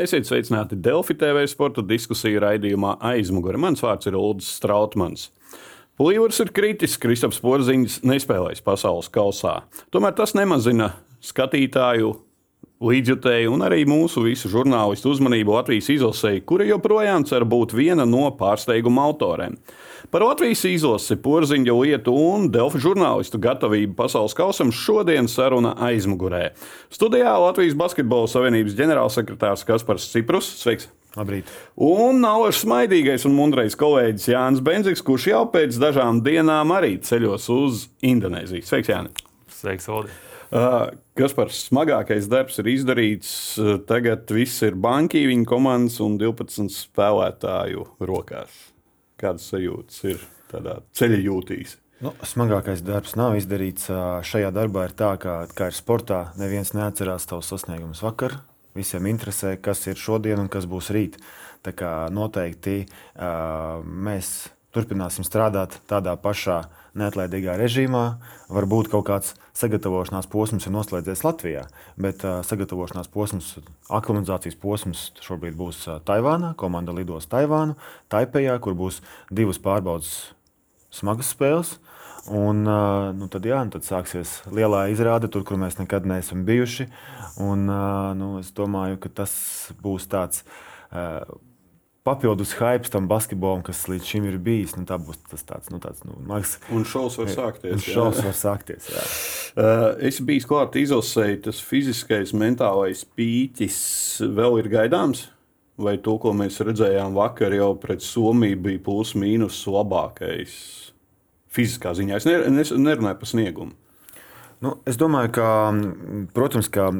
Esiet sveicināti Delfi TV sporta diskusiju raidījumā aizmugurē. Mans vārds ir Ulrichs Strautmans. Līvers ir kritis, Kristaps Porziņš nespēlēs pasaules kausā. Tomēr tas nemazina skatītāju līdzjutēju un arī mūsu visu žurnālistu uzmanību Latvijas izlasēji, kura joprojām cer būt viena no pārsteiguma autoriem. Par Latvijas izlasi, porziņa lietu un Delfa žurnālistu gatavību pasaules kausam šodien saruna aizmugurē. Studijā Latvijas Basketbola Savienības ģenerālsekretārs Kaspars Ciprus. Sveiks! Labrīt. Un nālošs smaidīgais un mundrais kolēģis Jānis Benziks, kurš jau pēc dažām dienām arī ceļos uz Indonēziju. Sveiks, Jānis! Sveiks, Oldi! Uh, kas par smagākais darbs ir izdarīts? Tagad viss ir banki, viņa komandas un 12 spēlētāju rokās. Kādas sajūtas ir tādā ceļa jūtīs? Nu, smagākais darbs nav izdarīts. Šajā darbā ir tā, ka, kā ir sportā, neviens neatcerās tavus sasniegumus vakar. Visiem interesē, kas ir šodien un kas būs rīt. Tā kā noteikti uh, mēs turpināsim strādāt tādā pašā neatlaidīgā režīmā. Varbūt kaut kāds sagatavošanās posms ir noslēdzies Latvijā, bet uh, sagatavošanās posms, aklimatizācijas posms šobrīd būs uh, Taivānā. Komanda lidos Taivānu, Taipejā, kur būs divas pārbaudas smagas spēles. Un, uh, nu tad, jā, nu tad sāksies lielā izrāde, tur, kur mēs nekad neesam bijuši. Un, uh, nu, es domāju, ka tas būs tāds. Uh, papildus hype tam basketbolam, kas līdz šim ir bijis. Nu, tā būs tas tāds, nu, tāds nu, mags. Un šovs var sākties. Un šovs var sākties jā. uh, es biju klāt izlasēji, tas fiziskais, mentālais pīķis vēl ir gaidāms. Vai to, ko mēs redzējām vakar, jau pret Somiju bija plus mīnus labākais fiziskā ziņā? Es nerunāju par sniegumu. Nu, es domāju, ka, protams, ka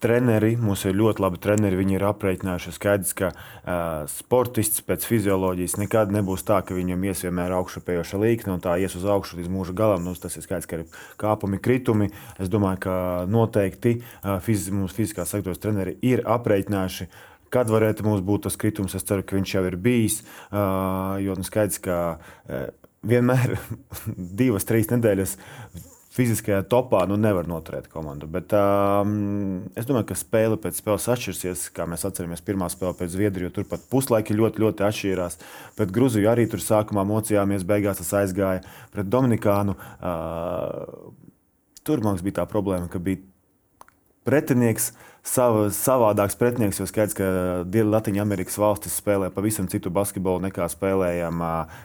treneri, mums ir ļoti labi treneri. Viņi ir aprēķinājuši skaidrs, ka uh, sportists pēc fizioloģijas nekad nebūs tā, ka viņam ies vienmēr augšupējoša līkne un tā ies uz augšu līdz mūža galam. Nu, tas ir skaidrs, ka ir kāpumi, kritumi. Es domāju, ka noteikti uh, fiz, mums fiziskā sektora treneri ir aprēķinājuši. Kad varētu mums būt tas kritums, es ceru, ka viņš jau ir bijis. Uh, jo nu, skaidrs, ka uh, vienmēr divas, trīs nedēļas fiziskajā topā nu, nevar noturēt komandu. Bet um, es domāju, ka spēle pēc spēles atšķirsies. Kā mēs atceramies, pirmā spēle pēc Zviedrijas, tur pat puslaiki ļoti, ļoti atšķīrās. Pret Grūziju arī tur sākumā mocījāmies, beigās tas aizgāja pret Dominikānu. Uh, tur mums bija tā problēma, ka bija pretinieks. Uh, sava, savādāks pretinieks. Jo skaidrs, ka Latvijas Amerikas valstis spēlē pavisam citu basketbolu nekā spēlējam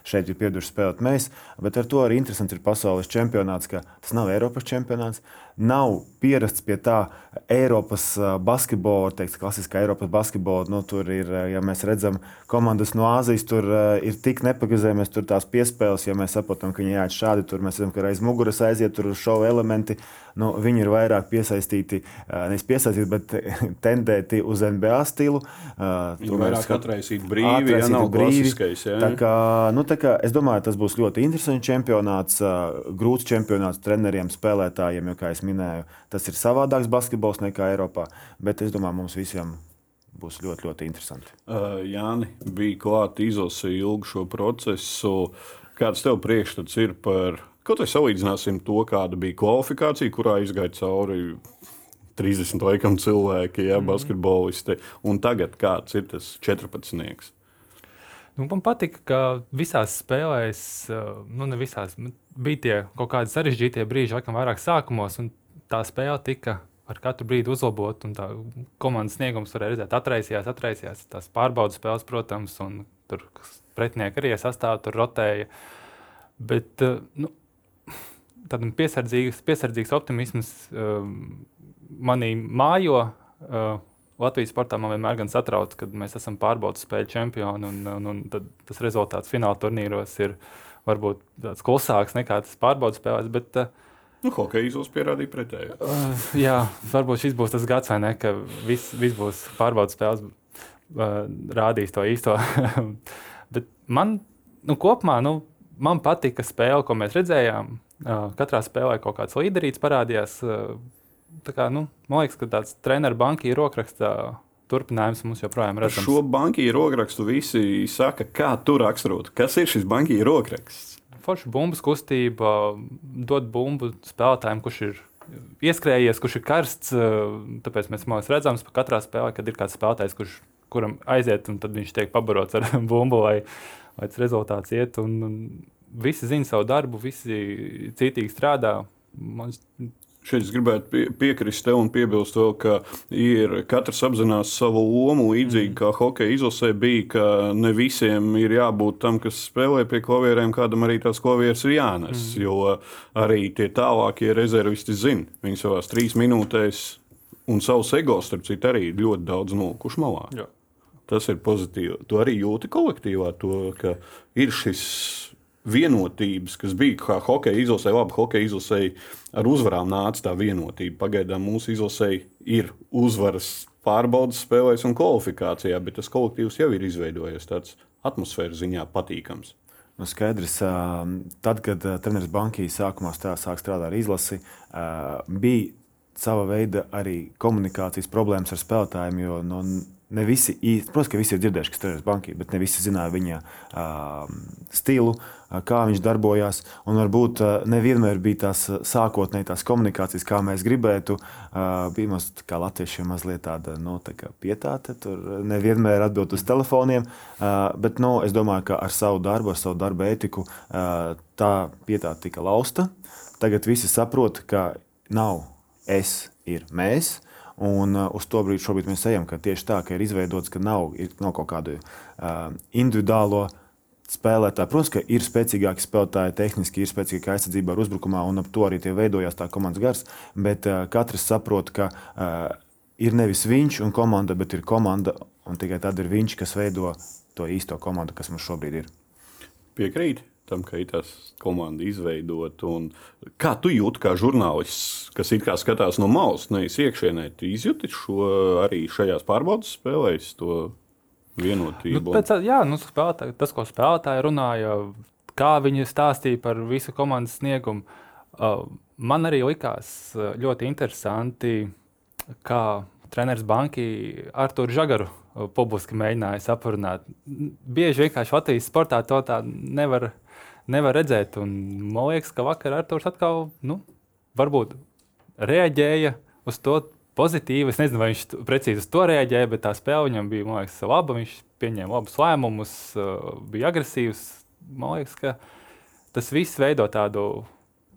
šeit, ir pieraduši spēlēt mēs. Bet ar to arī interesants ir pasaules čempionāts, ka tas nav Eiropas čempionāts. Nav pierasts pie tā Eiropas basketbola, teiks, klasiskā Eiropas basketbola. Nu, tur ir, ja mēs redzam, komandas no Āzijas tur ir tik nepagazējamas, tur tās piespēles, ja mēs saprotam, ka viņi jāiet šādi, tur mēs redzam, ka aiz muguras aiziet tur šovu elementi. Nu, viņi ir vairāk piesaistīti, nevis piesaistīti, bet tendēti uz NBA stilu. Tur vairāk atraisīt brīvi, ja nav brīvi. Ja? Tā kā, nu, tā kā, es domāju, tas būs ļoti interesants čempionāts, grūts čempionāts treneriem, spēlētājiem, jo, kā jau minēju, tas ir savādāks basketbols nekā Eiropā. Bet es domāju, mums visiem būs ļoti, ļoti interesanti. Uh, Jāni, bija klāta izlasīja ilgu šo procesu. Kāds tev priekšstats ir par, kaut vai salīdzināsim to, kāda bija kvalifikācija, kurā izgāja cauri 30 laikam cilvēki, ja, mm. basketbolisti. Un tagad kāds ir tas 14. Nu, man patika, ka visās spēlēs, nu, ne visās, bija tie kaut kādi sarežģītie brīži, laikam, vairāk sākumos, un tā spēle tika ar katru brīdi uzlabot. Tā komandas sniegums varēja redzēt, atraisījās, atraisījās. Tās pārbaudas spēles, protams, un tur pretinieki arī sastāv, tur rotēja. Bet nu, tādam piesardzīgs, piesardzīgs optimisms. Um, manī mājo. Uh, Latvijas sportā man vienmēr gan satrauc, kad mēs esam pārbaudas spēļu čempioni, un, un, un tas rezultāts fināla turnīros ir varbūt tāds klusāks nekā tas pārbaudas spēlēs. Bet, uh, Nu, Hokeja izlase pierādīja pretēju. Uh, jā, varbūt šis būs tas gads, vai ne, ka viss vis būs pārbaudas spēles, uh, rādīs to īsto. Bet man nu, kopumā nu, man patika spēle, ko mēs redzējām. Uh, katrā spēlē kaut kāds līderis parādījās. Uh, kā, nu, man liekas, ka tāds treneru bankīra rokrakstā turpinājums mums joprojām ir. Šo bankīru rokrakstu visi saka, kā tu raksturot. Kas ir šis bankīra rokraksts? Forša bumbas kustība, dot bumbu spēlētājiem, kurš ir ieskrējies, kurš ir karsts. Tāpēc mēs redzam, ka katrā spēlē, kad ir kāds spēlētājs, kurš kuram aiziet, un tad viņš tiek pabarots ar bumbu, lai, lai tas rezultāts iet. Un, un visi zina savu darbu, visi citīgi strādā. Man Šeit es gribētu pie, piekrist tev un piebilst to, ka ir, katrs apzinās savu lomu. Līdzīgi mm. kā hokeja izlasē bija, ka ne visiem ir jābūt tam, kas spēlē pie klavierēm, kādam arī tās klavieres ir jānes. Mm. Jo arī tie tālākie rezervisti zina, viņi savās trīs minūtēs un savus ego, starp citu, arī ļoti daudz nolikuši malā. Jā. Tas ir pozitīvi. Tu arī jūti kolektīvā to, ka ir šis vienotības, kas bija kā hokeja izlasē, labi, hokeja izlasē ar uzvarām nāca tā vienotība. Pagaidām mūsu izlasē ir uzvaras pārbaudas spēlēs un kvalifikācijā, bet tas kolektīvs jau ir izveidojies tāds atmosfēras ziņā patīkams. Nu, skaidrs, tad, kad treneris Bankī sākumā sāk strādāt ar izlasi, bija sava veida arī komunikācijas problēmas ar spēlētājiem, jo no, nu, ne visi īsti, protams, ka visi ir dzirdējuši, kas strādā bankī, bet ne visi zināja viņa uh, stilu, uh, kā viņš darbojās. Un varbūt uh, nevienmēr bija tās sākotnēji tās komunikācijas, kā mēs gribētu. Uh, bija mums kā latviešiem mazliet tāda nu, tā pietāte, tur nevienmēr atbild uz telefoniem. Uh, bet nu, es domāju, ka ar savu darbu, ar savu darbu ētiku uh, tā pietāte tika lausta. Tagad visi saprot, ka nav es, ir mēs. Un uh, uz to brīdi mēs ejam, ka tieši tā, ka ir izveidots, ka nav, ir, nav kaut kādu uh, individuālo spēlētāju. Protams, ka ir spēcīgāki spēlētāji, tehniski ir spēcīgāka aizsardzība ar uzbrukumā, un ap to arī veidojās tā komandas gars. Bet uh, katrs saprot, ka uh, ir nevis viņš un komanda, bet ir komanda, un tikai tad ir viņš, kas veido to īsto komandu, kas mums šobrīd ir. Piekrīt tam, ka ir tās komanda izveidot. Kā tu jūti, kā žurnālists, kas it kā skatās no malas, nevis iekšienē, tu izjūti šo arī šajās pārbaudas spēlēs, vienotību? Nu, pēc, jā, nu, spēlētāji, tas, ko spēlētāji runāja, kā viņi stāstīja par visu komandas sniegumu, uh, man arī likās uh, ļoti interesanti, kā treneris Banki Artur Žagaru uh, publiski mēģināja saprunāt. Bieži vienkārši Latvijas sportā to tā nevar nevar redzēt. Un man liekas, ka vakar Arthurs atkal nu, varbūt reaģēja uz to pozitīvi. Es nezinu, vai viņš precīzi uz to reaģēja, bet tā spēle viņam bija liekas, laba. Viņš pieņēma labus lēmumus, uh, bija agresīvs. Man liekas, ka tas viss veido tādu.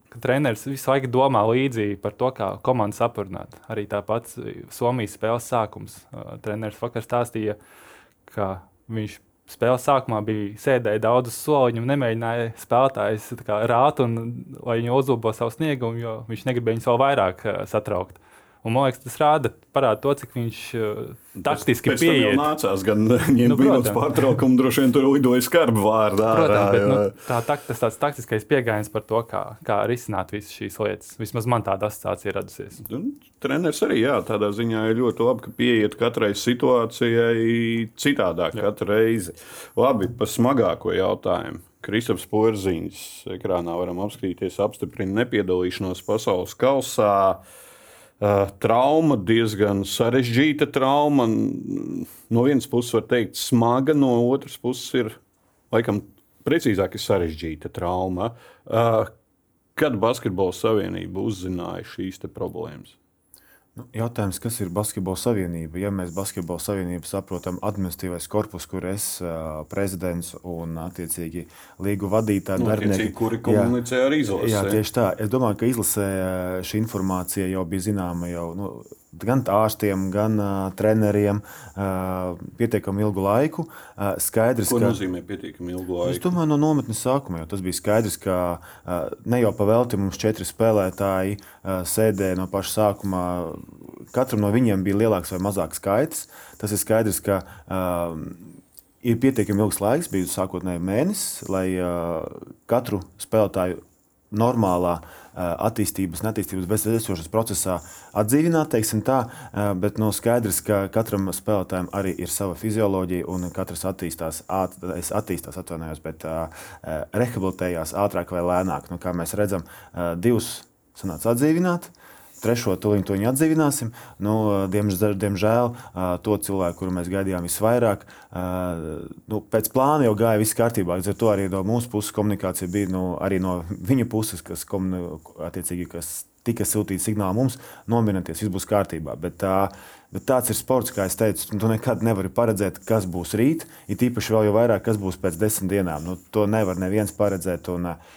Treneris visu laiku domā līdzi par to, kā komandu sapurnāt. Arī tāpat Somijas spēles sākums. Uh, treneris vakar stāstīja, ka viņš spēles sākumā bija sēdēja daudz soliņu, nemēģināja spēlētājs rāt, un, lai viņi uzlabo savu sniegumu, jo viņš negribēja viņus vēl vairāk uh, satraukt. Un, man liekas, tas rāda to, cik viņš uh, taktiski pēc pieiet. Nācās gan ņemt minūtes pārtraukumu, droši vien tur lidoja skarbu vārdā. Protams, bet, nu, tā, tā, tas tāds taktiskais pieejams par to, kā, kā risināt visas šīs lietas. Vismaz man tāda asociācija radusies. Un, treneris arī jā, tādā ziņā ir ļoti labi, ka pieiet katrai situācijai citādāk jā. katru reizi. Labi, par smagāko jautājumu. Kristaps Porziņš ekrānā varam apskatīties, apstiprina nepiedalīšanos pasaules kausā. Uh, trauma, diezgan sarežģīta trauma. No vienas puses, var teikt, smaga, no otras puses, ir laikam precīzāk, ir sarežģīta trauma. Uh, kad Basketbola savienība uzzināja šīs problēmas? Nu, jautājums, kas ir Basketbola savienība? Ja mēs Basketbola savienību saprotam administratīvais korpus, kur es, prezidents un attiecīgi līgu vadītāji, nu, darbinieki, kuri komunicē ar izlasi. Jā, tieši tā. Es domāju, ka izlasē šī informācija jau bija zināma jau. Nu, gan ārstiem, gan uh, treneriem uh, pietiekami ilgu laiku. Uh, skaidrs, Ko ka, nozīmē pietiekami ilgu laiku? Es domāju, no nometnes sākuma jau tas bija skaidrs, ka uh, ne jau pavelti mums četri spēlētāji uh, sēdēja no paša sākuma. Katram no viņiem bija lielāks vai mazāks skaits. Tas ir skaidrs, ka uh, ir pietiekami ilgs laiks, bija sākotnēji mēnesis, lai uh, katru spēlētāju normālā attīstības un attīstības bezesošas procesā atdzīvināt, teiksim tā, bet nu, skaidrs, ka katram spēlētājam arī ir sava fizioloģija un katrs attīstās, āt, attīstās atvainojos, bet rehabilitējās ātrāk vai lēnāk. Nu, kā mēs redzam, divus sanāca atdzīvināt, trešo tuliņu to atdzīvināsim. Nu, diemžēl, diemžēl to cilvēku, kuru mēs gaidījām visvairāk, nu, pēc plāna jau gāja viss kārtībā. Līdz ar to arī no mūsu puses komunikācija bija nu, arī no viņa puses, kas, komuni, kas tika sūtīts signāls mums, nominieties, viss būs kārtībā. Bet, bet tāds ir sports, kā es teicu, tu nekad nevari paredzēt, kas būs rīt, it īpaši vēl vairāk, kas būs pēc desmit dienām. Nu, to nevar neviens paredzēt. Un, uh,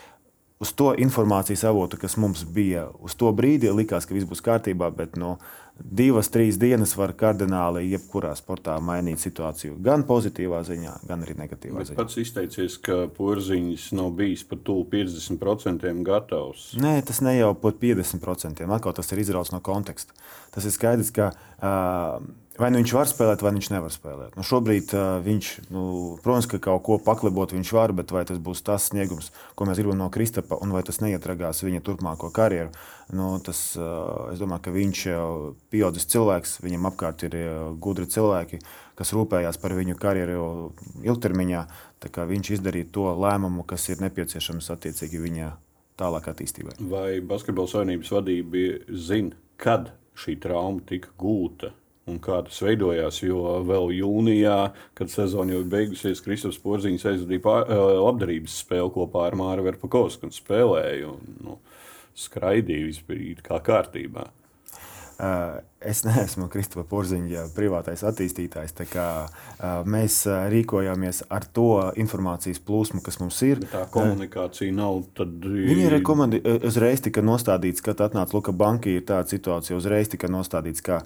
Uz to informācijas avotu, kas mums bija uz to brīdi, likās, ka viss būs kārtībā, bet no nu, divas, trīs dienas var kardināli jebkurā sportā mainīt situāciju. Gan pozitīvā ziņā, gan arī negatīvā Bet ziņā. pats izteicies, ka porziņš nav bijis pat tuvu 50% gatavs. Nē, tas ne jau pat 50%. Atkal tas ir izrauts no konteksta. Tas ir skaidrs, ka uh, vai nu viņš var spēlēt, vai viņš nevar spēlēt. Nu, šobrīd uh, viņš, nu, protams, ka kaut ko paklibot viņš var, bet vai tas būs tas sniegums, ko mēs gribam no Kristapa, un vai tas neietragās viņa turpmāko karjeru, nu, tas, uh, es domāju, ka viņš jau pieaudzis cilvēks, viņam apkārt ir gudri cilvēki, kas rūpējās par viņu karjeru ilgtermiņā. Viņš izdarīja to lēmumu, kas ir nepieciešams attiecīgi viņa tālāk attīstībai. Vai Basketbola savienības vadība zina, kad šī trauma tika gūta? Un kā tas veidojās, jo vēl jūnijā, kad sezona jau beigusies, Kristofers Porziņš aizvadīja pār, labdarības spēli kopā ar Māru Verpakovsku un spēlēja. Un, nu, skraidīja, viss bija kā kārtībā. Uh, Es neesmu Kristofers Porziņš, privātais attīstītājs. Kā, mēs rīkojāmies ar to informācijas plūsmu, kas mums ir. Bet tā komunikācija nav. Tad... Viņa ir rekomendē, uzreiz tika nostādīts, kad atnāca Luka Banka, ir tāda situācija. Uzreiz tika nostādīts, ka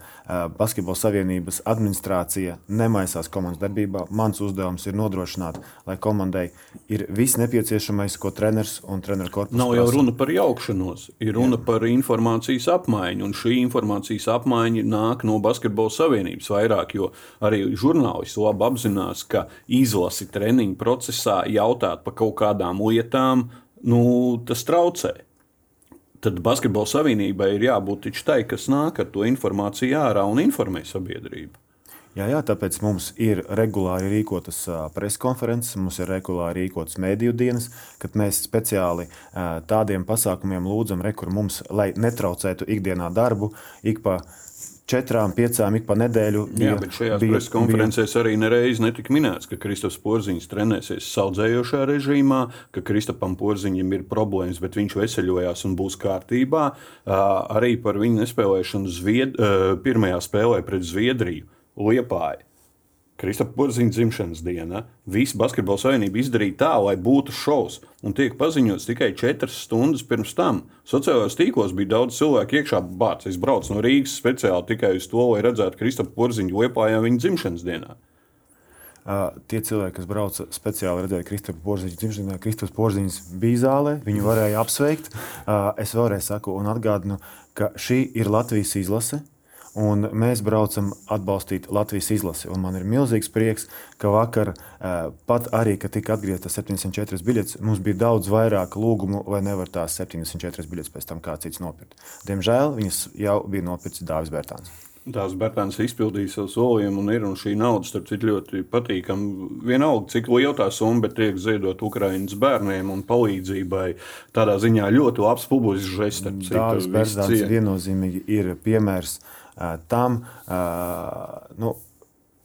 Basketbola savienības administrācija nemaisās komandas darbībā. Mans uzdevums ir nodrošināt, lai komandai ir viss nepieciešamais, ko treneris un treneru korpuss. Nav jau runa par jaukšanos, ir runa Jā. par informācijas apmaiņu. Un šī informācijas apmaiņa apmaiņa nāk no Basketbola savienības vairāk, jo arī žurnālisti labi apzinās, ka izlasi treniņu procesā jautāt par kaut kādām lietām, nu, tas traucē. Tad Basketbola savienībai ir jābūt tai, kas nāk ar to informāciju ārā un informē sabiedrību. Jā, jā, tāpēc mums ir regulāri rīkotas preses konferences, mums ir regulāri rīkotas mēdīju dienas, kad mēs speciāli tādiem pasākumiem lūdzam, rekur mums, lai netraucētu ikdienā darbu, ik pa četrām, piecām ik pa nedēļu. Bija, Jā, bet šajās preses konferencēs bija... arī nereiz netika minēts, ka Kristofers Porziņš trenēsies saudzējošā režīmā, ka Kristofam Porziņam ir problēmas, bet viņš veseļojās un būs kārtībā. Arī par viņu nespēlēšanu Zvied... pirmajā spēlē pret Zviedriju Liepāju. Kristapam Porziņa dzimšanas diena. Visa basketbola savienība izdarīja tā, lai būtu šovs. Un tiek paziņots tikai 4 stundas pirms tam. Sociālajos tīklos bija daudz cilvēku iekšā. Bāc, es braucu no Rīgas speciāli tikai uz to, lai redzētu Kristapam Porziņu liepājā viņa dzimšanas dienā. Uh, tie cilvēki, kas brauca speciāli redzēja Kristofru Porziņu dzimšanā, Kristofers Porziņš bija zālē, viņu varēja apsveikt. Uh, es vēlreiz saku un atgādinu, ka šī ir Latvijas izlase. Un mēs braucam atbalstīt Latvijas izlasi. Un man ir milzīgs prieks, ka vakar, eh, pat arī, kad tika atgrieztas 74 biļetes, mums bija daudz vairāk lūgumu, vai nevar tās 74 biļetes pēc tam kāds cits nopirkt. Diemžēl viņas jau bija nopirkts Dāvis Bērtāns. Tās Bērtāns izpildīja savu solījumu, un, ir, un šī nauda, starp citu, ļoti patīkama. Vienalga, cik liela tā summa, bet tiek ziedot Ukraiņas bērniem un palīdzībai. Tādā ziņā ļoti labs publisks žests. Dāvis Bērtāns viennozīmīgi ir piemērs uh, tam, nu,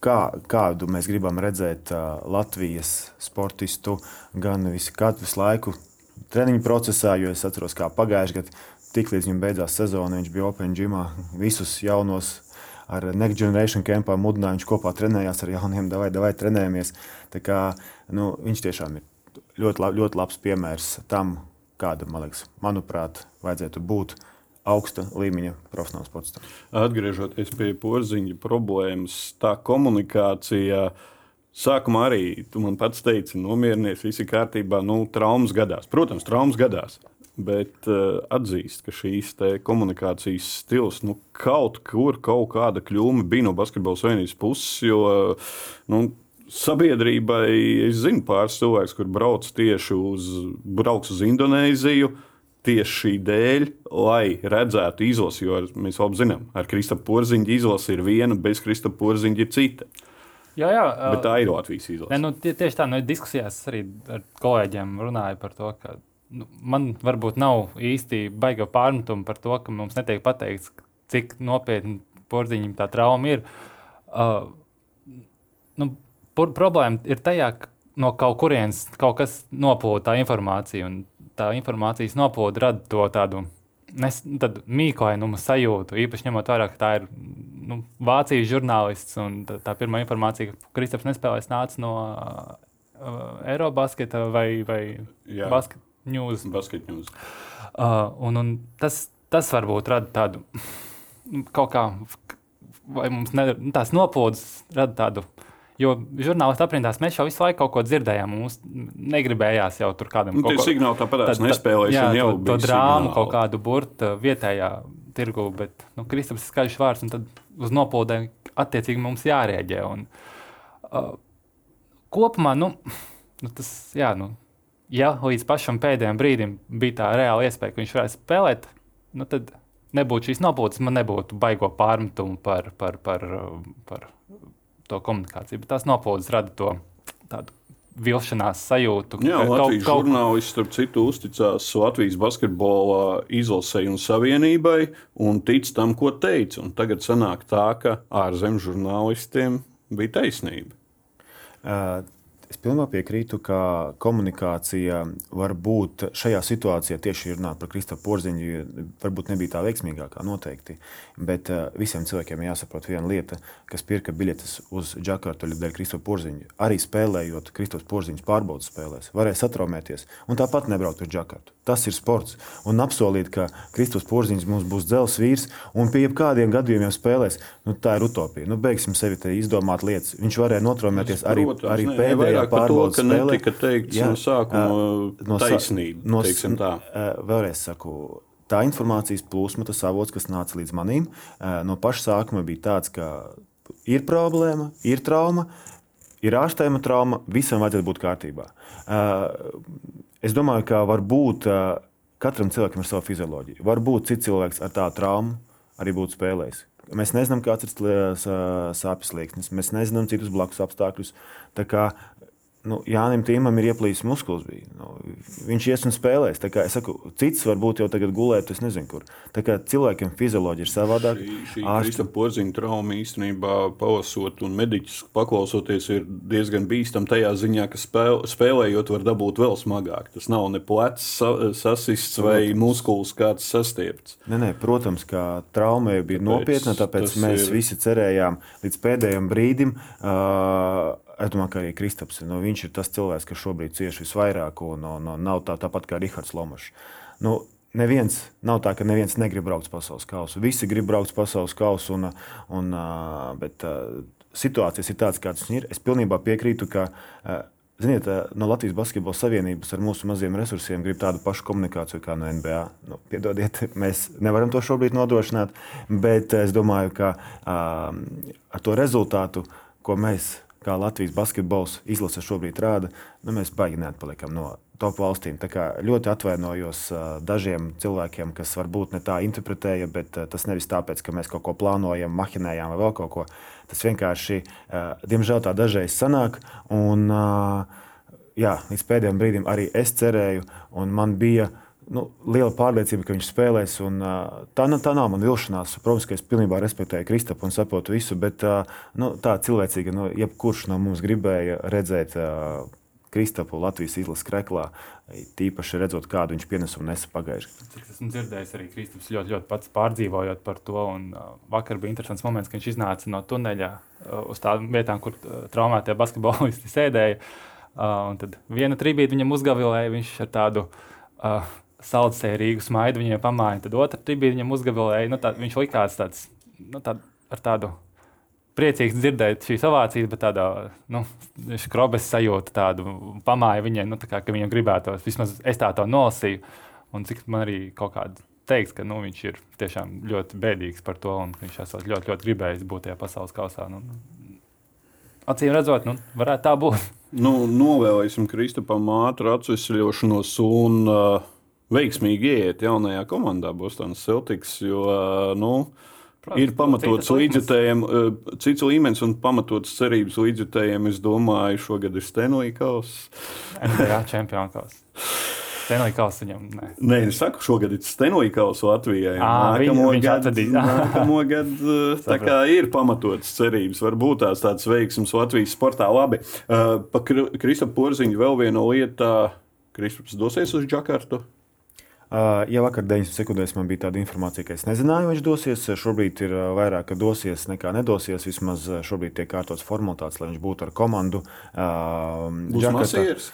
kā, kādu mēs gribam redzēt Latvijas sportistu gan visu, visu laiku treniņu procesā, jo es atceros, kā pagājušajā gadā, tiklīdz viņam beidzās sezona, viņš bija Open Gymā, visus jaunos ar Next Generation campā mudināja, viņš kopā trenējās ar jauniem, vai vai trenējamies. Tā kā, nu, viņš tiešām ir ļoti, ļoti labs piemērs tam, kāda, man liekas, manuprāt, vajadzētu būt uh, augsta līmeņa profesionāls sports. Atgriežoties pie porziņa problēmas, tā komunikācija. Sākumā arī tu man pats teici, nomierinies, viss ir kārtībā. Nu, traumas gadās. Protams, traumas gadās. Bet uh, atzīst, ka šīs komunikācijas stils nu, kaut kur, kaut kāda kļūme bija no basketbola savienības puses. Jo nu, sabiedrībai, es zinu, pāris cilvēks, kur brauc tieši uz, brauks uz Indonēziju. Uh, tieši šī dēļ, lai redzētu izlasi, jo mēs labi zinām, ar Kristapam Porziņu izlase ir viena, bez Kristapam Porziņa ir cita. Jā, jā, Bet tā ir Latvijas izlase. Ne, nu, tie, tieši tā, nu, diskusijās arī ar kolēģiem runāju par to, ka nu, man varbūt nav īsti baiga pārmetuma par to, ka mums netiek pateikts, cik nopietni porziņam tā trauma ir. Uh, nu, problēma ir tajā, ka no kaut kurienes kaut kas noplūda tā informācija. Un tā informācijas noplūde rada to tādu nes, tad mīklainuma sajūtu, īpaši ņemot vērā, ka tā ir nu, Vācijas žurnālists. Tā, tā pirmā informācija, ka Kristaps nespēlēs, nāca no uh, Eirobasketa vai, vai Basket News. Basket news. Uh, un, un tas, tas varbūt rada tādu kaut kā, vai mums ne, tās noplūdes rada tādu Jo žurnālisti aprindās mēs jau visu laiku kaut ko dzirdējām. Mums negribējās jau tur kādam nu, kaut ko signālu tā, nespēlēs. Jā, jau to, to drāmu signāli. kaut kādu burtu vietējā tirgu, bet nu, Kristaps ir skaļš vārds, un tad uz noplūdēm attiecīgi mums jārēģē. Un, uh, kopumā, nu, nu, tas, jā, nu, ja līdz pašam pēdējiem brīdim bija tā reāla iespēja, ka viņš varētu spēlēt, nu, tad nebūtu šīs noplūdes, man nebūtu baigo pārmetumu par, par, par, par, par to komunikāciju. Bet tās noplūdes rada to tādu vilšanās sajūtu. Jā, Latvijas kaut, žurnālisti, starp citu, uzticās Latvijas basketbola izlasei un savienībai un tic tam, ko teica. Un tagad sanāk tā, ka ārzemju žurnālistiem bija taisnība. Uh, Es pilnībā piekrītu, ka komunikācija var būt šajā situācijā, tieši runājot par Kristofru Porziņu, varbūt nebija tā veiksmīgākā noteikti. Bet uh, visiem cilvēkiem jāsaprot viena lieta, kas pirka biļetes uz Džakartu dēļ Kristofa Porziņa. Arī spēlējot Kristofers Porziņš pārbaudas spēlēs, varēja satraumēties un tāpat nebraukt uz Džakartu. Tas ir sports. Un apsolīt, ka Kristofers Porziņš mums būs dzels vīrs un pie jebkādiem gadījumiem spēlēs, nu, tā ir utopija. Nu, beigsim sevi izdomāt lietas. Viņš varēja notraumēties arī, Protams, arī pēdējā vairāk par to, ka spēlē. netika teikts jā, no sākuma no taisnība. No, tā. vēlreiz saku, tā informācijas plūsma, tas avots, kas nāca līdz manim, no paša sākuma bija tāds, ka ir problēma, ir trauma, ir ārstējama trauma, visam vajadzētu būt kārtībā. Es domāju, ka varbūt katram cilvēkam ir sava fizioloģija. Varbūt cits cilvēks ar tādu traumu arī būtu spēlējis. Mēs nezinām, kāds ir sāpes slieksnis, mēs nezinām citus blakus apstākļus. Tā kā nu, Jānis Tīmam ir ieplīsis muskulis. Nu, viņš ies un spēlēs. Es saku, cits varbūt jau tagad gulēt, es nezinu, kur. Tā kā cilvēkiem fizioloģija ir savādāka. Šī, Ārsta... porziņa trauma īstenībā palasot un mediķis paklausoties ir diezgan bīstam tajā ziņā, ka spēl, spēlējot var dabūt vēl smagāk. Tas nav ne plecs sasists vai muskulis kāds sastiepts. Nē, nē, protams, ka trauma bija tāpēc, nopietna, tāpēc mēs ir... visi cerējām līdz pēdējiem brīdim. Uh, Es domāju, ka arī Kristaps. Nu, ir tas cilvēks, kas šobrīd cieš visvairāk, un, un, un nav tā, tāpat kā Rahards Lomačs. Nu, neviens, nav tā, ka neviens negrib braukt uz pasaules kausu. Visi grib braukt uz pasaules kausu, un, un, bet situācijas ir tādas, kādas ir. Es pilnībā piekrītu, ka. Ziniet, no Latvijas Basketbola Savienības ar mūsu maziem resursiem grib tādu pašu komunikāciju kā no NBA. Nu, piedodiet, mēs nevaram to šobrīd nodrošināt, bet es domāju, ka um, ar to rezultātu, ko mēs kā Latvijas basketbols izlase šobrīd rāda, nu, mēs baigi neatpaliekam no top valstīm. Ļoti atvainojos dažiem cilvēkiem, kas varbūt ne tā interpretēja, bet tas nevis tāpēc, ka mēs kaut ko plānojam, mahinējam vai vēl kaut ko. Tas vienkārši, diemžēl, tā dažreiz sanāk. Un, jā, līdz pēdējiem brīdim arī es cerēju, un man bija nu, liela pārliecība, ka viņš spēlēs. Un, tā, nu, tā nav man vilšanās. Protams, ka es pilnībā respektēju Kristapu un saprotu visu, bet nu, tā cilvēcīga, nu, jebkurš no mums gribēja redzēt Kristapu Latvijas izlases kreklā, tīpaši redzot, kādu viņš pienesumu nesa pagājušajā gadā. Esmu dzirdējis, arī Kristaps ļoti, ļoti pats pārdzīvojot par to. Un, uh, vakar bija interesants moments, kad viņš iznāca no tuneļa uh, uz tādām vietām, kur uh, traumētie basketbolisti sēdēja. Uh, tad viena trībīte viņam uzgavilēja, viņš ar tādu uh, saucēju smaidu viņiem pamāja. Tad otrā tribīna viņam uzgabalēja. Nu, tā, viņš likās tāds, nu, tā, ar tādu priecīgs dzirdēt šīs ovācijas, bet tādā nu, skrobes sajūta tādu pamāja viņiem, nu, kā, ka viņam gribētos. Vismaz es tā to nolasīju. Un cik man arī kaut kāda teiks, ka nu, viņš ir tiešām ļoti bēdīgs par to, un viņš esot ļoti, ļoti gribējis būt tajā pasaules kausā. Nu, Acīm redzot, nu, varētu tā būt. Nu, novēlēsim Kristupam ātru atvesļošanos un uh, veiksmīgi ieiet jaunajā komandā Bostonas Celtics. Jo, nu, Protams, ir pamatots līdzjutējiem, cits līmenis un pamatots cerības līdzjutējiem. Es domāju, šogad ir Stenlija kausa. Jā, čempionu kausa. Stenlija kausa viņam. Nē, nē es saku, šogad ir Stenlija kausa Latvijai. Nākamo gadu, gadu tā kā ir pamatots cerības. Varbūt tās tāds veiksms Latvijas sportā. Labi, pa Kristapu Porziņu vēl viena lieta. Kristaps dosies uz Džakartu. Ja vakar 90 sekundēs man bija tāda informācija, ka es nezināju, viņš dosies. Šobrīd ir vairāk, ka dosies nekā nedosies. Vismaz šobrīd tiek kārtots formalitātes, lai viņš būtu ar komandu. Būs masīvs.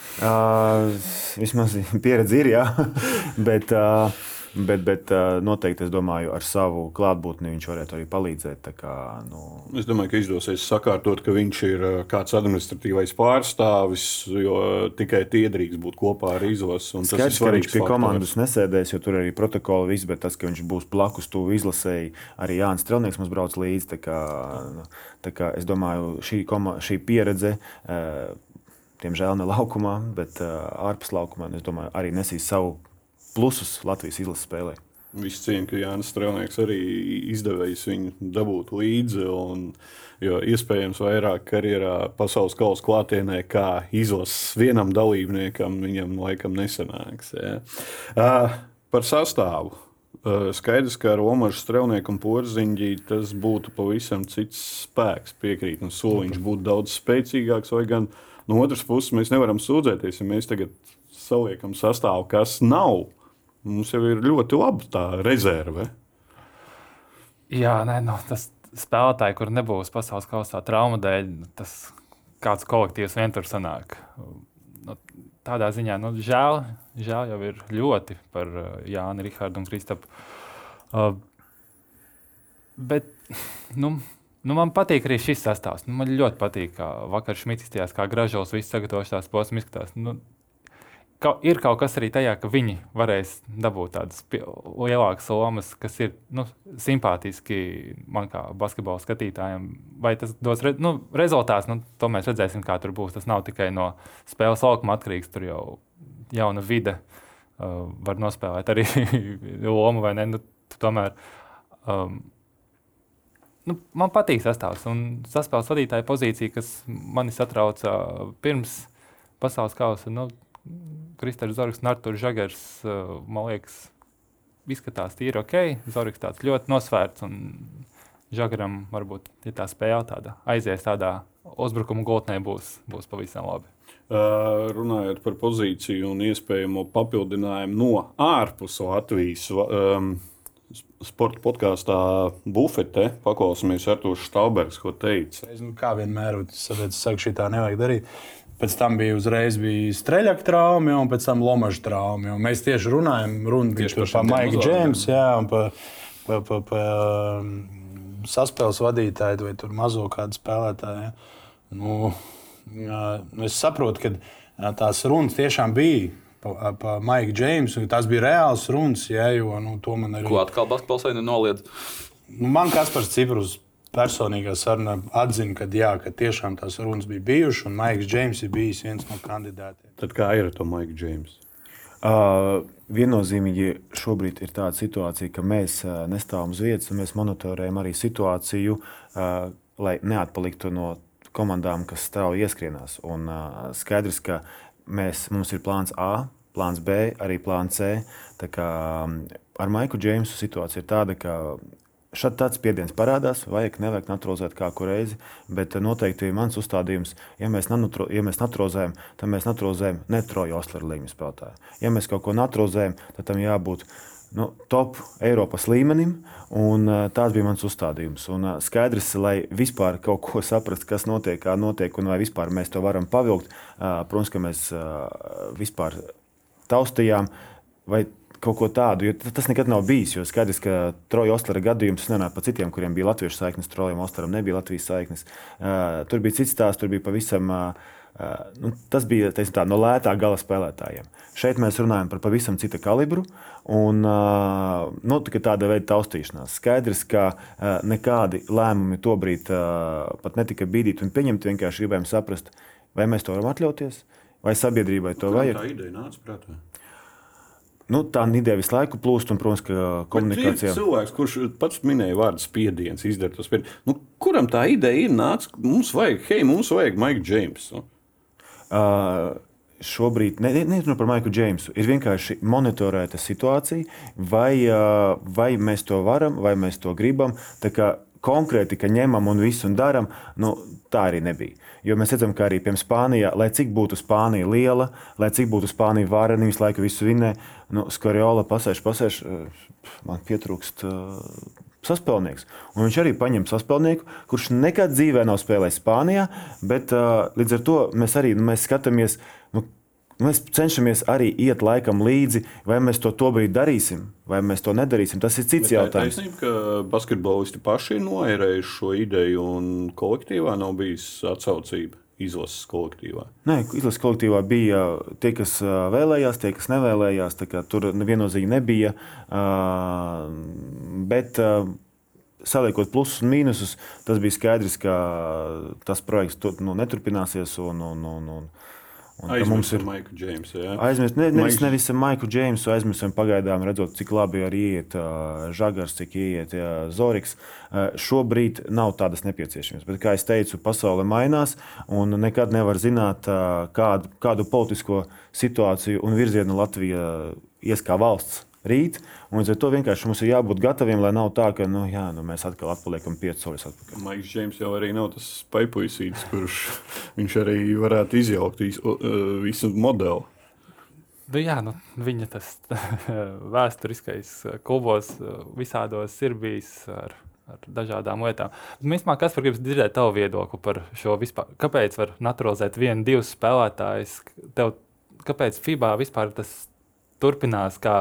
Vismaz pieredze ir, jā. Bet, uh, Bet, bet noteikti es domāju, ar savu klātbūtni viņš varētu arī palīdzēt. Kā, nu... Es domāju, ka izdosies sakārtot, ka viņš ir kāds administratīvais pārstāvis, jo tikai tie drīkst būt kopā ar izlasi. Skaidrs, ka viņš pie faktors. komandas nesēdēs, jo tur arī protokoli viss, bet tas, ka viņš būs blakus tuvu izlasēji, arī Jānis Strelnieks mums brauc līdzi. Tā kā, nu, tā kā es domāju, šī, koma, šī pieredze. Diemžēl ne laukumā, bet uh, ārpus laukumā. Es domāju, arī nesīs savu plusus Latvijas izlases spēlē. Viss cieņa, ka Jānis Strēlnieks arī izdevējis viņu dabūt līdzi. Un, jo iespējams, vairāk karjerā pasaules kausa klātienē, kā izlases vienam dalībniekam, viņam laikam nesanāks. Ja. Uh, par sastāvu. Uh, skaidrs, ka ar Omaru Strēlnieku un Porziņģi tas būtu pavisam cits spēks. Piekrīt, un soliņš būtu daudz spēcīgāks. Vai gan no otras puses mēs nevaram sūdzēties, ja mēs tagad saliekam sastāvu, kas nav Mums jau ir ļoti laba tā rezerve. Jā, nē, no, tas spēlētāji, kur nebūs pasaules kausā traumu dēļ, tas kāds kolektīvs vien tur sanāk. Nu, tādā ziņā nu, žēl, žēl jau ir ļoti par uh, Jānu, Rahādu un Kristapu. Uh, bet nu, nu, man patīk arī šis sastāvs. Nu, man ļoti patīk, kā vakar Šmits izskatījās, kā gražos viss sagatavošanās posms izskatās. Nu, ka, ir kaut kas arī tajā, ka viņi varēs dabūt tādas lielākas lomas, kas ir nu, simpātiski man kā basketbola skatītājiem. Vai tas dos re, nu, rezultāts, nu, to mēs redzēsim, kā tur būs. Tas nav tikai no spēles laukuma atkarīgs, tur jau jauna vide uh, var nospēlēt arī lomu vai ne. Nu, tomēr um, nu, man patīk sastāvs un saspēles vadītāja pozīcija, kas mani satrauca pirms pasaules kausa. Nu, Kristers Zorgs un Artur Žagars, uh, man liekas, izskatās tīri ok. Zorgs tāds ļoti nosvērts un Žagaram varbūt, ja tā spēle tāda aizies tādā uzbrukuma gultnē, būs, būs pavisam labi. Uh, runājot par pozīciju un iespējamo papildinājumu no ārpus Latvijas. Um, Sporta podkāstā Bufete paklausāmies ar to Štābergs, ko teica. Es, nu, kā vienmēr, es saku, šī tā nevajag darīt. Pēc tam bija uzreiz bija streļķa trauma, un pēc tam lomaža trauma. Mēs tieši runājam tieši par, Maiku Džeimsu, jā, un par pa, pa, pa, um, saspēles vadītāju vai mazo kādu spēlētāju. Nu, es saprotu, ka tās runas tiešām bija pa, pa Maiku Džeimsu. Tas bija reāls runas, jā, jo nu, to man arī. Ko atkal basketbols nenoliedz? Nu, man kas par Ciprus personīgā sarunā atzina, ka, jā, ka tiešām tās runas bija bijušas, un Maiks Džeims ir bijis viens no kandidātiem. Tad kā ir ar to Maiku Džeimsu? Uh, viennozīmīgi šobrīd ir tāda situācija, ka mēs uh, nestāvam uz vietas, un mēs monitorējam arī situāciju, uh, lai neatpaliktu no komandām, kas strauji ieskrienās. Un, uh, skaidrs, ka mēs, mums ir plāns A, plāns B, arī plāns C. Kā, um, ar Maiku Džeimsu situācija ir tāda, ka Šāds tāds spiediens parādās, vajag, nevajag naturalizēt kā kur reizi, bet eh, noteikti mans uzstādījums, ja mēs, nanutro, ja mēs naturalizējam, tad mēs naturalizējam ne troju Oslera līmeņa spēlētāju. Ja mēs kaut ko naturalizējam, tad tam jābūt nu, top Eiropas līmenim, un uh, tāds bija mans uzstādījums. Un, uh, skaidrs, lai vispār kaut ko saprastu, kas notiek, kā notiek, un vai vispār mēs to varam pavilkt, uh, protams, ka mēs vispār taustījām. Vai kaut ko tādu, tas nekad nav bijis. Jo skaidrs, ka Troja Oslera gadījums nenāk par citiem, kuriem bija latviešu saiknes, Trojam Osleram nebija Latvijas saiknes. Uh, tur bija cits stāsts, tur bija pavisam. Uh, Uh, nu, tas bija teiksim, tā, no lētā gala spēlētājiem. Šeit mēs runājam par pavisam citu kalibru un uh, nu, tāda veida taustīšanās. Skaidrs, ka uh, nekādi lēmumi tobrīd pat netika bīdīti un pieņemti. Vienkārši gribējām saprast, vai mēs to varam atļauties, vai sabiedrībai to vajag. Tā ideja nāca prātā. Nu, tā ideja visu laiku plūst, un, protams, ka komunikācijā. Cilvēks, kurš pats minēja vārdu spiediens, izdara to spiedienu. Nu, kuram tā ideja ir nāca? Mums vajag, hei, mums vajag Maiku Džeimsu. Uh, šobrīd nerunājot ne, ne par Maiku Džeimsu, ir vienkārši monitorēta situācija, vai, uh, vai mēs to varam, vai mēs to gribam. Konkrēti, ka ņemam un visu un darām, nu, tā arī nebija. Jo mēs redzam, ka arī piemēram Spānijā, lai cik būtu Spānija liela, lai cik būtu Spānija varena, visu laiku visu vinnē, nu, Skoriola pasēž, pasēž, man pietrūkst. Uh, saspēlnieks. Un viņš arī paņem saspēlnieku, kurš nekad dzīvē nav spēlējis Spānijā, bet uh, līdz ar to mēs arī nu, mēs skatāmies, nu, Mēs cenšamies arī iet laikam līdzi, vai mēs to tobrīd darīsim, vai mēs to nedarīsim. Tas ir cits Bet jautājums. Tā ir taisnība, ka basketbolisti paši ir noērējuši šo ideju, un kolektīvā nav bijis atsaucība. Izlases kolektīvā. Nē, izlases kolektīvā bija tie, kas vēlējās, tie, kas nevēlējās. Tur viennozīmīgi nebija. Bet saliekot plusus un mīnusus, tas bija skaidrs, ka tas projekts nu, neturpināsies. Un, un, un, un, Aizmirst mums ir Maiku Džeimsu. Aizmirst, ne, nevis, nevis Maiku Džeimsu, aizmirstam pagaidām, redzot, cik labi arī iet uh, Žagars, cik iet uh, Zoriks. Uh, šobrīd nav tādas nepieciešamības. Bet, kā jau teicu, pasaule mainās un nekad nevar zināt, uh, kādu, kādu politisko situāciju un virzienu Latvija ies kā valsts rīt. Līdz ar to vienkārši mums ir jābūt gataviem, lai nav tā, ka nu, jā, nu, mēs atkal atpaliekam piecus soļus atpakaļ. Maiks Džeims jau arī nav tas paipuisītis, kurš viņš arī varētu izjaukt visu, visu modeli. Nu, jā, nu, viņa tas vēsturiskais klubos visādos ir bijis ar, ar dažādām lietām. Mēģinājumā, kas var gribēt dzirdēt tavu viedokli par šo vispār? Kāpēc var naturalizēt vienu, divus spēlētājus? Tev, kāpēc FIBA vispār tas turpinās? Kā,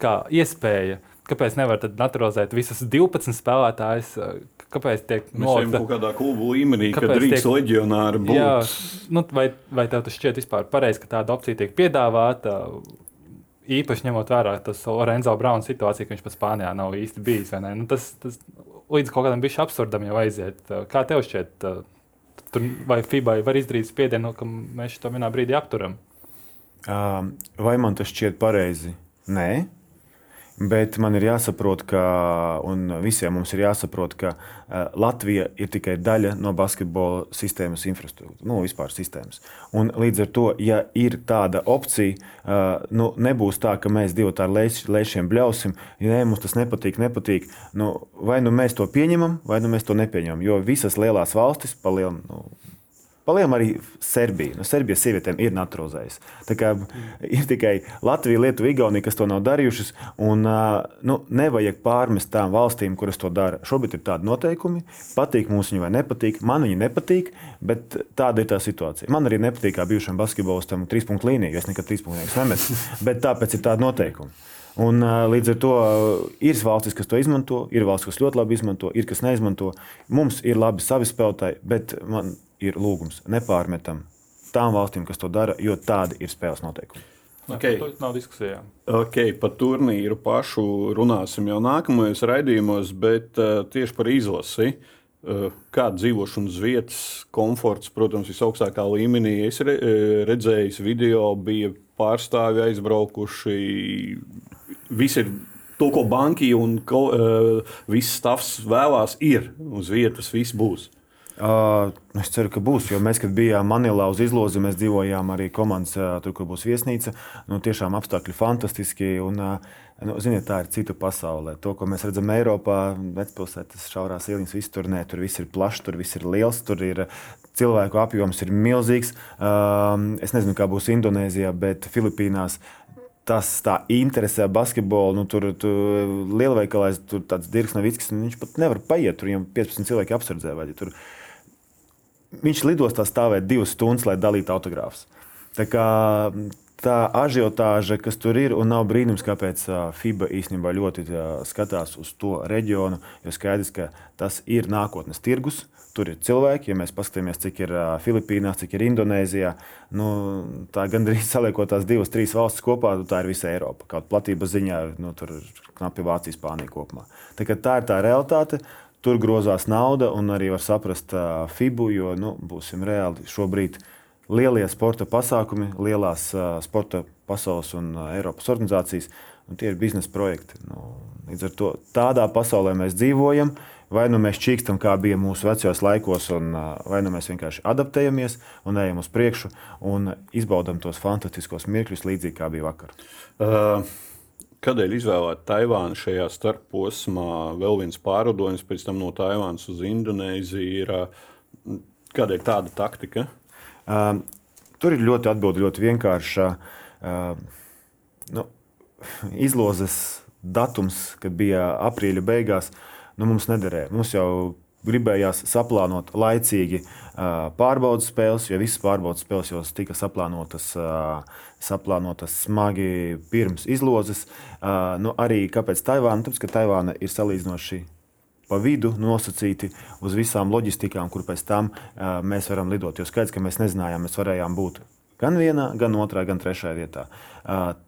kā iespēja. Kāpēc nevar naturalizēt visus 12 spēlētājus? Kāpēc tiek nolikta kaut kādā klubu līmenī, ka drīkst tiek... leģionāri būt? Jā, nu, vai, vai tev tas šķiet vispār pareizi, ka tāda opcija tiek piedāvāta? Īpaši ņemot vērā to Lorenzo Brauna situāciju, ka viņš pat Spānijā nav īsti bijis. Nu, tas, tas līdz kaut kādam bišķi absurdam jau aiziet. Kā tev šķiet, tur, vai FIBA var izdarīt spiedienu, ka mēs to vienā brīdī apturam? Vai man tas šķiet pareizi? Nē. Bet man ir jāsaprot, ka, un visiem mums ir jāsaprot, ka uh, Latvija ir tikai daļa no basketbola sistēmas infrastruktūras, nu, vispār sistēmas. Un līdz ar to, ja ir tāda opcija, uh, nu, nebūs tā, ka mēs divi ar lēšiem bļausim, ja nē, mums tas nepatīk, nepatīk. Nu, vai nu mēs to pieņemam, vai nu mēs to nepieņemam. Jo visas lielās valstis, palielinot, nu, Palielam arī Serbija. Nu, Serbijas sievietēm ir naturalizējusi. Tā kā ir tikai Latvija, Lietuva, Igaunija, kas to nav darījušas. Un, nu, nevajag pārmest tām valstīm, kuras to dara. Šobrīd ir tādi noteikumi. Patīk mums viņi vai nepatīk. Man viņi nepatīk, bet tāda ir tā situācija. Man arī nepatīk kā bijušam basketbolistam trīs punktu līnija, jo es nekad trīs punktus nemetu. Bet tāpēc ir tādi noteikumi. Un, līdz ar to ir valstis, kas to izmanto, ir valstis, kas ļoti labi izmanto, ir kas neizmanto. Mums ir labi savi spēlētāji, bet man ir lūgums nepārmetam tām valstīm, kas to dara, jo tādi ir spēles noteikumi. Okay. Tas nav diskusijā. Okay, par turnīru pašu runāsim jau nākamajos raidījumos, bet uh, tieši par izlasi. Uh, Kāda dzīvošanas vietas, komforts, protams, visaugstākā līmenī. Es re, redzēju, video bija pārstāvji aizbraukuši. Visi ir to, ko banki un ko, uh, viss stāvs vēlās, ir uz vietas, viss būs. Uh, es ceru, ka būs, jo mēs, kad bijām Manilā uz izlozi, mēs dzīvojām arī komandas, uh, tur, kur būs viesnīca. Nu, tiešām apstākļi fantastiski. Un, uh, nu, ziniet, tā ir cita pasaule. To, ko mēs redzam Eiropā, vecpilsētas šaurās ieliņas, viss tur nē, tur viss ir plašs, tur viss ir liels, tur ir cilvēku apjoms ir milzīgs. Uh, es nezinu, kā būs Indonēzijā, bet Filipīnās tas tā interesē basketbolu. Nu, tur tur lielveikalā tur tāds Dirks Novickis, viņš pat nevar paiet. Tur viņam 15 cilvēki apsardzē. Vai, tur, viņš lidostā stāvēja divas stundas, lai dalītu autogrāfus. Tā, kā, tā ažiotāža, kas tur ir, un nav brīnums, kāpēc FIBA īstenībā ļoti skatās uz to reģionu, jo skaidrs, ka tas ir nākotnes tirgus. Tur ir cilvēki, ja mēs paskatāmies, cik ir Filipīnās, cik ir Indonēzijā. Nu, tā gandrīz saliekot tās divas, trīs valstis kopā, nu, tā ir visa Eiropa. Kaut platības ziņā, nu, tur ir knapi Vācija, Spānija kopumā. Tā, tā ir tā realitāte. Tur grozās nauda, un arī var saprast uh, FIBU, jo nu, būsim reāli šobrīd lielie sporta pasākumi, lielās uh, sporta pasaules un uh, Eiropas organizācijas. Tie ir biznesa projekti. Nu, līdz ar to tādā pasaulē mēs dzīvojam. Vai nu mēs čīkstam, kā bija mūsu vecajos laikos, un, vai nu mēs vienkārši adaptējamies un ejam uz priekšu un izbaudām tos fantastiskos mirkļus, līdzīgi kā bija vakar. Uh. Kādēļ izvēlēt Taivānu šajā starposmā? Vēl viens pārlidojums pēc tam no Taivānas uz Indonēziju. Ir, kādēļ tāda taktika? Uh, tur ir ļoti atbildi, ļoti vienkārša. Uh, nu, izlozes datums, kad bija aprīļa beigās, nu, mums nederēja. Mums jau gribējās saplānot laicīgi pārbaudas spēles, jo visas pārbaudas spēles jau tika saplānotas, saplānotas smagi pirms izlozes. Nu, arī kāpēc Taivāna? Tāpēc, ka Taivāna ir salīdzinoši pa vidu nosacīti uz visām loģistikām, kur pēc tam mēs varam lidot. Jo skaidrs, ka mēs nezinājām, mēs varējām būt gan vienā, gan otrā, gan trešajā vietā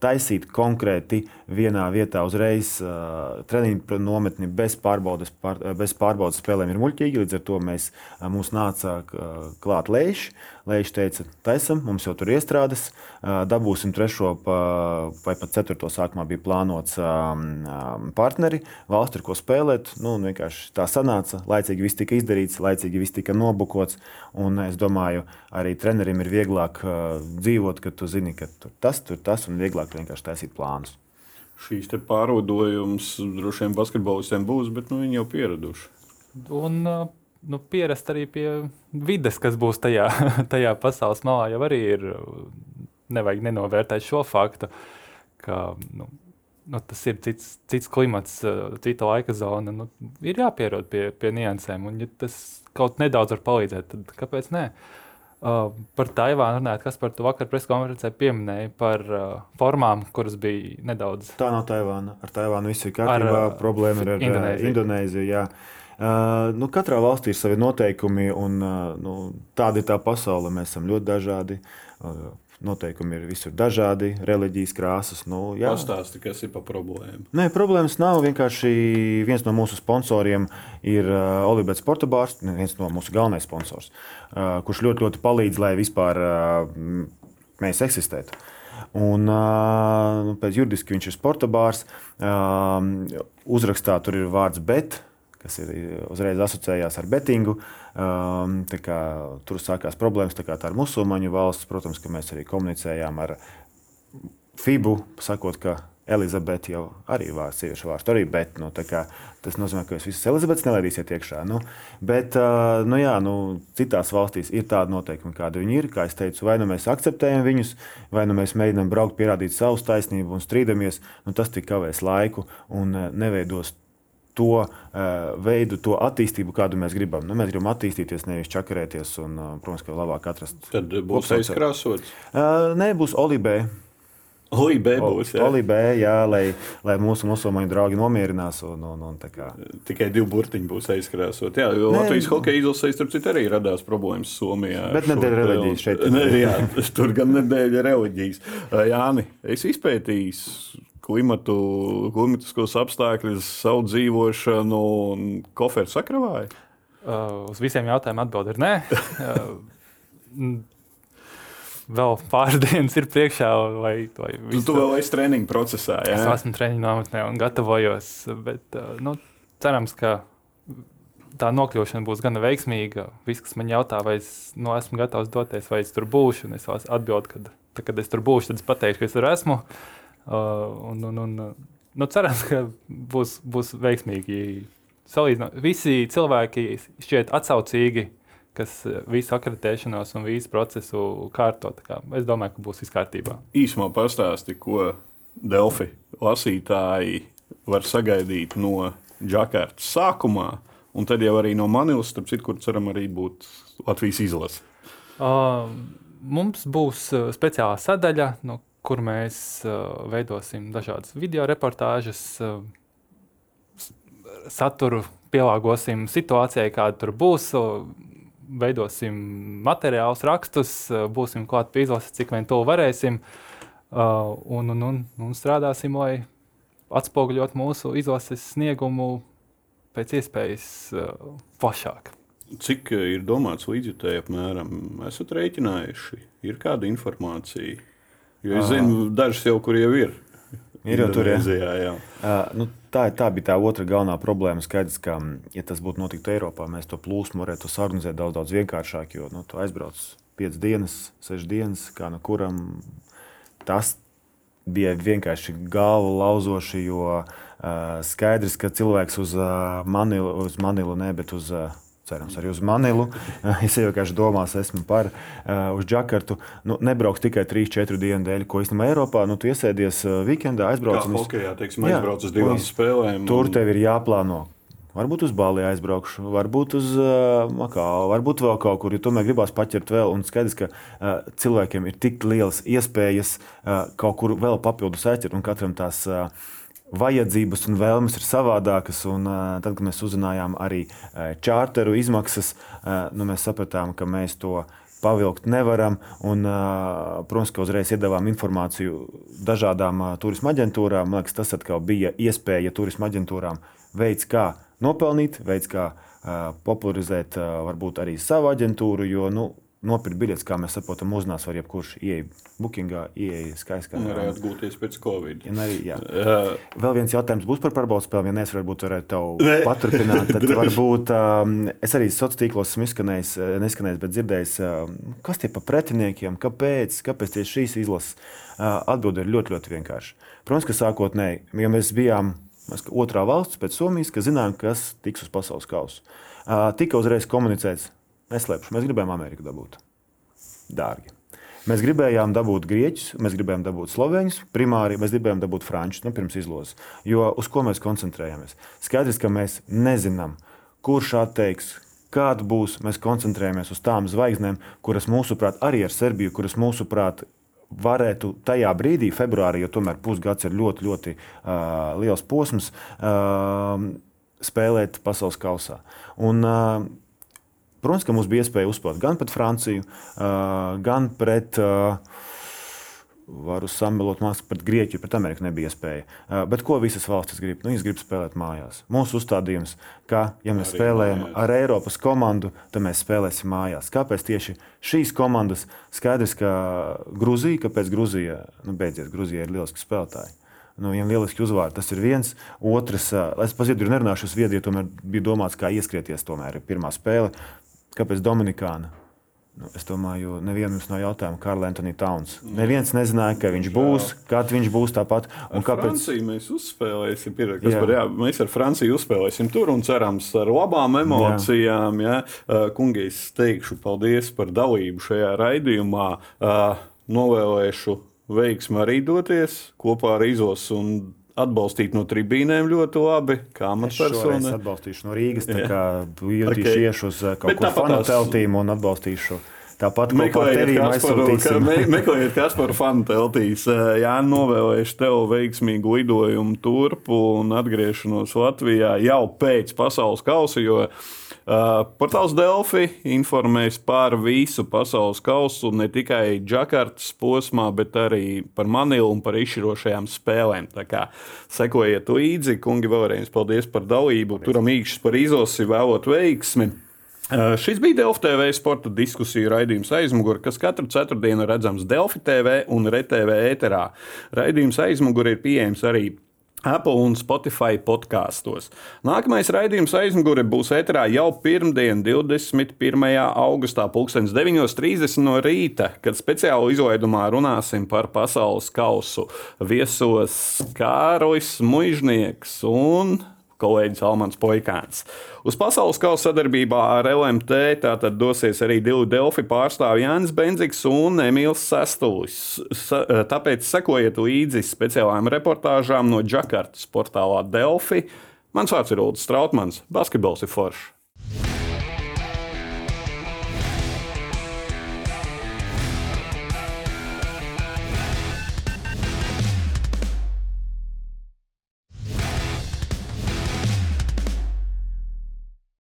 taisīt konkrēti vienā vietā uzreiz treniņu nometni bez pārbaudas, pār, bez pārbaudas spēlēm ir muļķīgi. Līdz ar to mēs, mums nāca klāt lēš. Lēš teica, taisam, mums jau tur iestrādes, dabūsim trešo vai pat ceturto sākumā bija plānots partneri, valsts ar ko spēlēt. Nu, vienkārši tā sanāca, laicīgi viss tika izdarīts, laicīgi viss tika nobukots. Un es domāju, arī trenerim ir vieglāk dzīvot, kad tu zini, ka tur tas, tur tas un vieglāk vienkārši taisīt plānus. Šīs pārvadojums droši vien basketbolistiem būs, bet nu, viņi jau pieraduši. Un, nu, pierast arī pie vides, kas būs tajā, tajā pasaules malā, jau arī ir. Nevajag nenovērtēt šo faktu, ka nu, nu, tas ir cits, cits klimats, cita laika zona. Nu, ir jāpierod pie, pie niansēm, un ja tas kaut nedaudz var palīdzēt, tad kāpēc ne? Uh, Uh, par Taivānu runājot, kas par to vakar preskonferencē pieminēja par uh, formām, kuras bija nedaudz. Tā nav Taivāna. Ar Taivānu viss ir kārtībā. Ar, uh, Problēma ir ar Indonēziju. Indonēziju jā. uh, nu, katrā valstī ir savi noteikumi, un uh, nu, tāda ir tā pasaule. Mēs esam ļoti dažādi. Uh, noteikumi ir visur dažādi, reliģijas krāsas. Nu, Pastāsti, kas ir pa problēmu? Nē, problēmas nav. Vienkārši viens no mūsu sponsoriem ir uh, Olivets Portugāls, viens no mūsu galvenajiem sponsoriem, uh, kurš ļoti, ļoti palīdz, lai vispār uh, mēs eksistētu. Un, uh, pēc juridiski viņš ir sporta bārs. Uh, uzrakstā tur ir vārds bet, kas ir uzreiz asociējās ar betingu. Um, kā, tur sākās problēmas tā ar musulmaņu valsts. Protams, ka mēs arī komunicējām ar FIBU, sakot, ka Elizabete jau arī vārds, sieviešu vārds, arī bet. Nu, kā, tas nozīmē, ka jūs visas Elizabetes nelaidīsiet iekšā. Nu, bet uh, nu, jā, nu, citās valstīs ir tādi noteikumi, kādi viņi ir. Kā jau teicu, vai nu mēs akceptējam viņus, vai nu mēs mēģinām braukt, pierādīt savu taisnību un strīdamies. Nu, tas tik kavēs laiku un uh, neveidos to uh, veidu, to attīstību, kādu mēs gribam. Nu, mēs gribam attīstīties, nevis čakarēties. Un, uh, protams, ka labāk atrast. Tad būs aizkrāsots. Uh, nē, būs olibē. Olibē būs. Jā, Olibē, jā lai, lai mūsu musulmaņu draugi nomierinās. Un, un, un, Tikai divi burtiņi būs aizkrāsot. Jā, jo Nē, Latvijas hokeja izlasē, starp citu, arī radās problēmas Somijā. Bet nedēļa reliģijas šeit. Ne, jā, tur gan nedēļa reliģijas. Jāni, es izpētīju klimatu, klimatiskos apstākļus, savu dzīvošanu un koferu sakravāju? Uh, uz visiem jautājumiem atbild ir nē. uh, vēl pāris dienas ir priekšā, lai to visu. Tu vēl esi treniņu procesā. Jā? Es esmu treniņu nometnē un gatavojos. Bet, uh, nu, cerams, ka tā nokļūšana būs gana veiksmīga. Viss, kas man jautā, vai es nu, esmu gatavs doties, vai es tur būšu, un es atbildēšu, kad, tad, kad es tur būšu, tad es pateikšu, ka es tur esmu. Un, un, un, nu, cerams, ka būs, būs veiksmīgi. Salīdzinot, visi cilvēki šķiet atsaucīgi, kas uh, visu akreditēšanos un visu procesu kārto. Es domāju, ka būs viss kārtībā. Īsumā pastāsti, ko Delfi lasītāji var sagaidīt no Džakartas sākumā, un tad jau arī no Manilas, starp citu, kur ceram arī būt Latvijas izlase. Uh, mums būs uh, speciāla sadaļa, no kur mēs uh, veidosim dažādas video reportāžas, uh, saturu pielāgosim situācijai, kāda tur būs. Uh, veidosim materiālus, rakstus, uh, būsim klāt pie izlases, cik vien to varēsim. Uh, un, un, un, un strādāsim, lai atspoguļot mūsu izlases sniegumu pēc iespējas uh, plašāk. Cik ir domāts līdzjutēji apmēram? Esat rēķinājuši? Ir kāda informācija? Jo es zinu, dažas jau kur jau ir. Ir jau tur, jā. jā. Uh, nu, tā, tā bija tā otra galvenā problēma. Skaidrs, ka, ja tas būtu notiktu Eiropā, mēs to plūsmu varētu sarunāt daudz, daudz vienkāršāk. Jo nu, tu aizbrauc 5 dienas, 6 dienas, kā no kuram tas bija vienkārši galvu lauzoši, jo uh, skaidrs, ka cilvēks uz uh, Manilu, uz Manilu ne, bet uz uh, cerams, arī uz Manilu. es vienkārši domās, esmu par uh, uz Džakartu. Nu, nebrauks tikai 3-4 dienu dēļ, ko īstenībā Eiropā. Nu, tu iesēdies uh, weekendā, aizbrauc uz Hokejā, teiksim, aizbrauc uz divām spēlēm. Tur un... tev ir jāplāno. Varbūt uz Bāli aizbraukšu, varbūt uz uh, Makau, varbūt vēl kaut kur, jo tomēr gribās paķert vēl. Un skaidrs, ka uh, cilvēkiem ir tik lielas iespējas uh, kaut kur vēl papildus aizķert, un katram tās uh, vajadzības un vēlmes ir savādākas. Un, uh, tad, kad mēs uzzinājām arī uh, čārteru izmaksas, uh, nu, mēs sapratām, ka mēs to pavilkt nevaram. Un, protams, ka uzreiz iedavām informāciju dažādām turisma aģentūrām. Man liekas, tas atkal bija iespēja turisma aģentūrām veids, kā nopelnīt, veids, kā popularizēt varbūt arī savu aģentūru. Jo, nu, nopirkt biļetes, kā mēs saprotam, mūsdienās var jebkurš ieiet bookingā, ieiet skaistā. Arī atgūties pēc Covid. Ja arī, jā. uh, Vēl viens jautājums būs par pārbaudas spēli. Ja nes, varbūt varētu tev paturpināt. Tad varbūt um, es arī sociālos tīklos esmu izskanējis, neskanējis, bet dzirdējis, um, kas tie pa pretiniekiem, kāpēc, kāpēc tieši šīs izlases uh, atbildi ir ļoti, ļoti vienkārši. Protams, ka sākotnēji, ja mēs bijām mēs, otrā valsts pēc Somijas, ka zinājām, kas tiks uz pasaules kausa. Uh, tika uzreiz komunicēts Neslēpšu, mēs gribējām Ameriku dabūt. Dārgi. Mēs gribējām dabūt grieķus, mēs gribējām dabūt sloveņus, primāri mēs gribējām dabūt frančus, nu, pirms izlozes. Jo uz ko mēs koncentrējamies? Skaidrs, ka mēs nezinām, kurš atteiks, kāda būs. Mēs koncentrējamies uz tām zvaigznēm, kuras mūsuprāt arī ar Serbiju, kuras mūsuprāt varētu tajā brīdī, februārī, jo tomēr pusgads ir ļoti, ļoti uh, liels posms, uh, spēlēt pasaules kausā. Un, uh, Protams, ka mums bija iespēja uzspēlēt gan pret Franciju, gan pret. Varu samelot mākslu pret Grieķiju, pret Ameriku nebija iespēja. Bet ko visas valstis grib? Nu, viņas grib spēlēt mājās. Mūsu uzstādījums, ka, ja mēs Arī spēlējam mājās. ar Eiropas komandu, tad mēs spēlēsim mājās. Kāpēc tieši šīs komandas? Skaidrs, ka Grūzija, kāpēc Grūzija, nu, beidziet, Grūzija ir lieliski spēlētāji nu, viņam lieliski uzvārdi. Tas ir viens. Otrs, es pa Zviedriju nerunāšu, Zviedrija tomēr bija domāts, kā ieskrieties. Tomēr ir pirmā spēle. Kāpēc Dominikāna? Nu, es domāju, nevienam no jautājumiem, Karls Antonius Tauns. Neviens nezināja, ka viņš būs, kad viņš būs tāpat. Un ar kāpēc? Franciju mēs uzspēlēsim, ir, jā. Par, jā, mēs ar Franciju uzspēlēsim tur un cerams ar labām emocijām. Jā. Jā. Kungi, es teikšu paldies par dalību šajā raidījumā. Novēlēšu veiksmu arī doties kopā ar Izos un atbalstīt no tribīnēm ļoti labi. Kā amatpersona. Es atbalstīšu no Rīgas, tā kā jutīšu okay. iešu uz uh, kaut ko fanu teltīm un atbalstīšu. Tāpat meklējiet, meklējiet kas par fanu teltīs. Uh, Jā, novēlēšu tev veiksmīgu lidojumu turpu un atgriešanos Latvijā jau pēc pasaules kausa. Uh, portāls Delfi informēs par visu pasaules kausu, ne tikai Džakartas posmā, bet arī par Manilu un par izšķirošajām spēlēm. Tā kā sekojiet līdzi, kungi, vēlreiz paldies par dalību. Paldies. Turam īkšķis par izosi, vēlot veiksmi. Uh, šis bija Delfi TV sporta diskusiju raidījums aizmugurē, kas katru ceturtdienu redzams Delfi TV un RTV ēterā. Raidījums aizmugurē ir pieejams arī Apple un Spotify podkāstos. Nākamais raidījums aizmugure būs ēterā jau pirmdien, 21. augustā, 9.30 no rīta, kad speciāli izlaidumā runāsim par pasaules kausu. Viesos Kārlis Mužnieks un kolēģis Almans Poikāns. Uz pasaules kausa sadarbībā ar LMT tātad dosies arī divi Delfi pārstāvji Jānis Benzigs un Emīls Sestulis. Sa, tāpēc sekojiet līdzi speciālām reportāžām no Džakartas portālā Delfi. Mans vārds ir Ulrichs Strautmans, basketbols ir foršs.